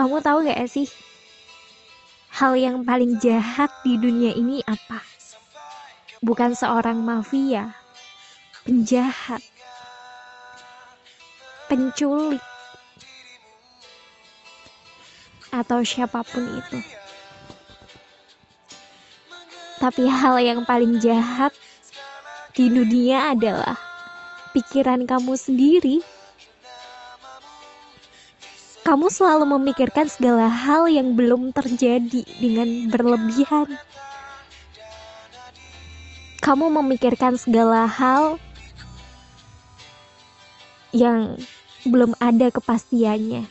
Kamu tahu gak sih hal yang paling jahat di dunia ini apa? Bukan seorang mafia, penjahat, penculik, atau siapa pun itu. Tapi hal yang paling jahat di dunia adalah pikiran kamu sendiri. Kamu selalu memikirkan segala hal yang belum terjadi dengan berlebihan. Kamu memikirkan segala hal yang belum ada kepastiannya.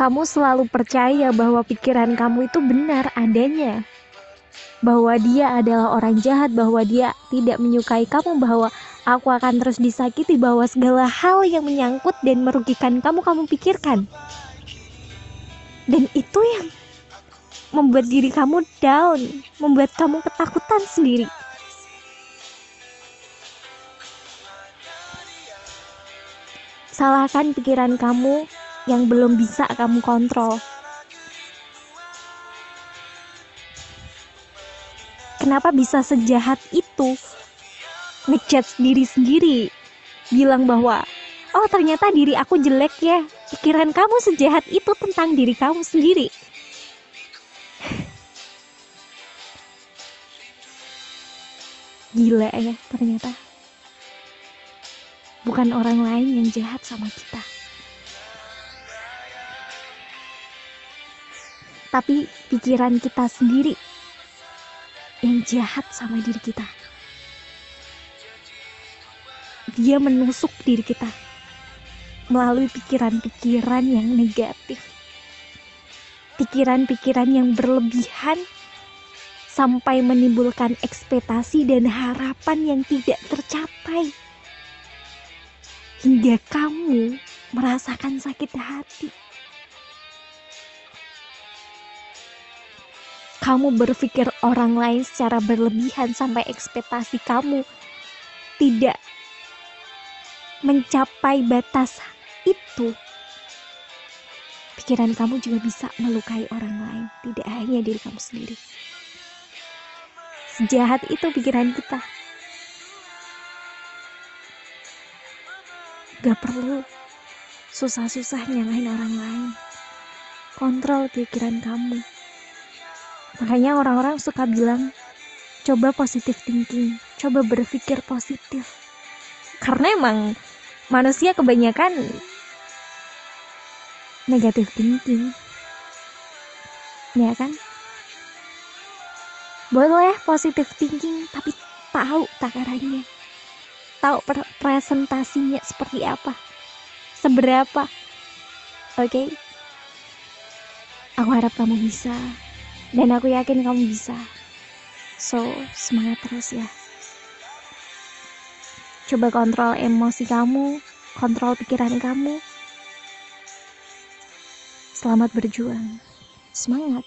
kamu selalu percaya bahwa pikiran kamu itu benar adanya. Bahwa dia adalah orang jahat, bahwa dia tidak menyukai kamu, bahwa aku akan terus disakiti, bahwa segala hal yang menyangkut dan merugikan kamu, kamu pikirkan. Dan itu yang membuat diri kamu down, membuat kamu ketakutan sendiri. Salahkan pikiran kamu yang belum bisa kamu kontrol. Kenapa bisa sejahat itu? Ngechat sendiri-sendiri, bilang bahwa oh ternyata diri aku jelek ya. Pikiran kamu sejahat itu tentang diri kamu sendiri. Gila ya ternyata. Bukan orang lain yang jahat sama kita. tapi pikiran kita sendiri yang jahat sama diri kita. Dia menusuk diri kita melalui pikiran-pikiran yang negatif, pikiran-pikiran yang berlebihan sampai menimbulkan ekspektasi dan harapan yang tidak tercapai, hingga kamu merasakan sakit hati. kamu berpikir orang lain secara berlebihan sampai ekspektasi kamu tidak mencapai batas itu, pikiran kamu juga bisa melukai orang lain, tidak hanya diri kamu sendiri. Sejahat itu pikiran kita. Gak perlu susah-susah nyalahin orang lain. Kontrol pikiran kamu. Makanya orang-orang suka bilang, coba positif thinking, coba berpikir positif. Karena emang manusia kebanyakan negatif thinking. Ya kan? Boleh positif thinking, tapi tahu takarannya. Tahu presentasinya seperti apa. Seberapa. Oke? Okay? Aku harap kamu bisa dan aku yakin kamu bisa so semangat terus ya coba kontrol emosi kamu kontrol pikiran kamu. Selamat berjuang. Semangat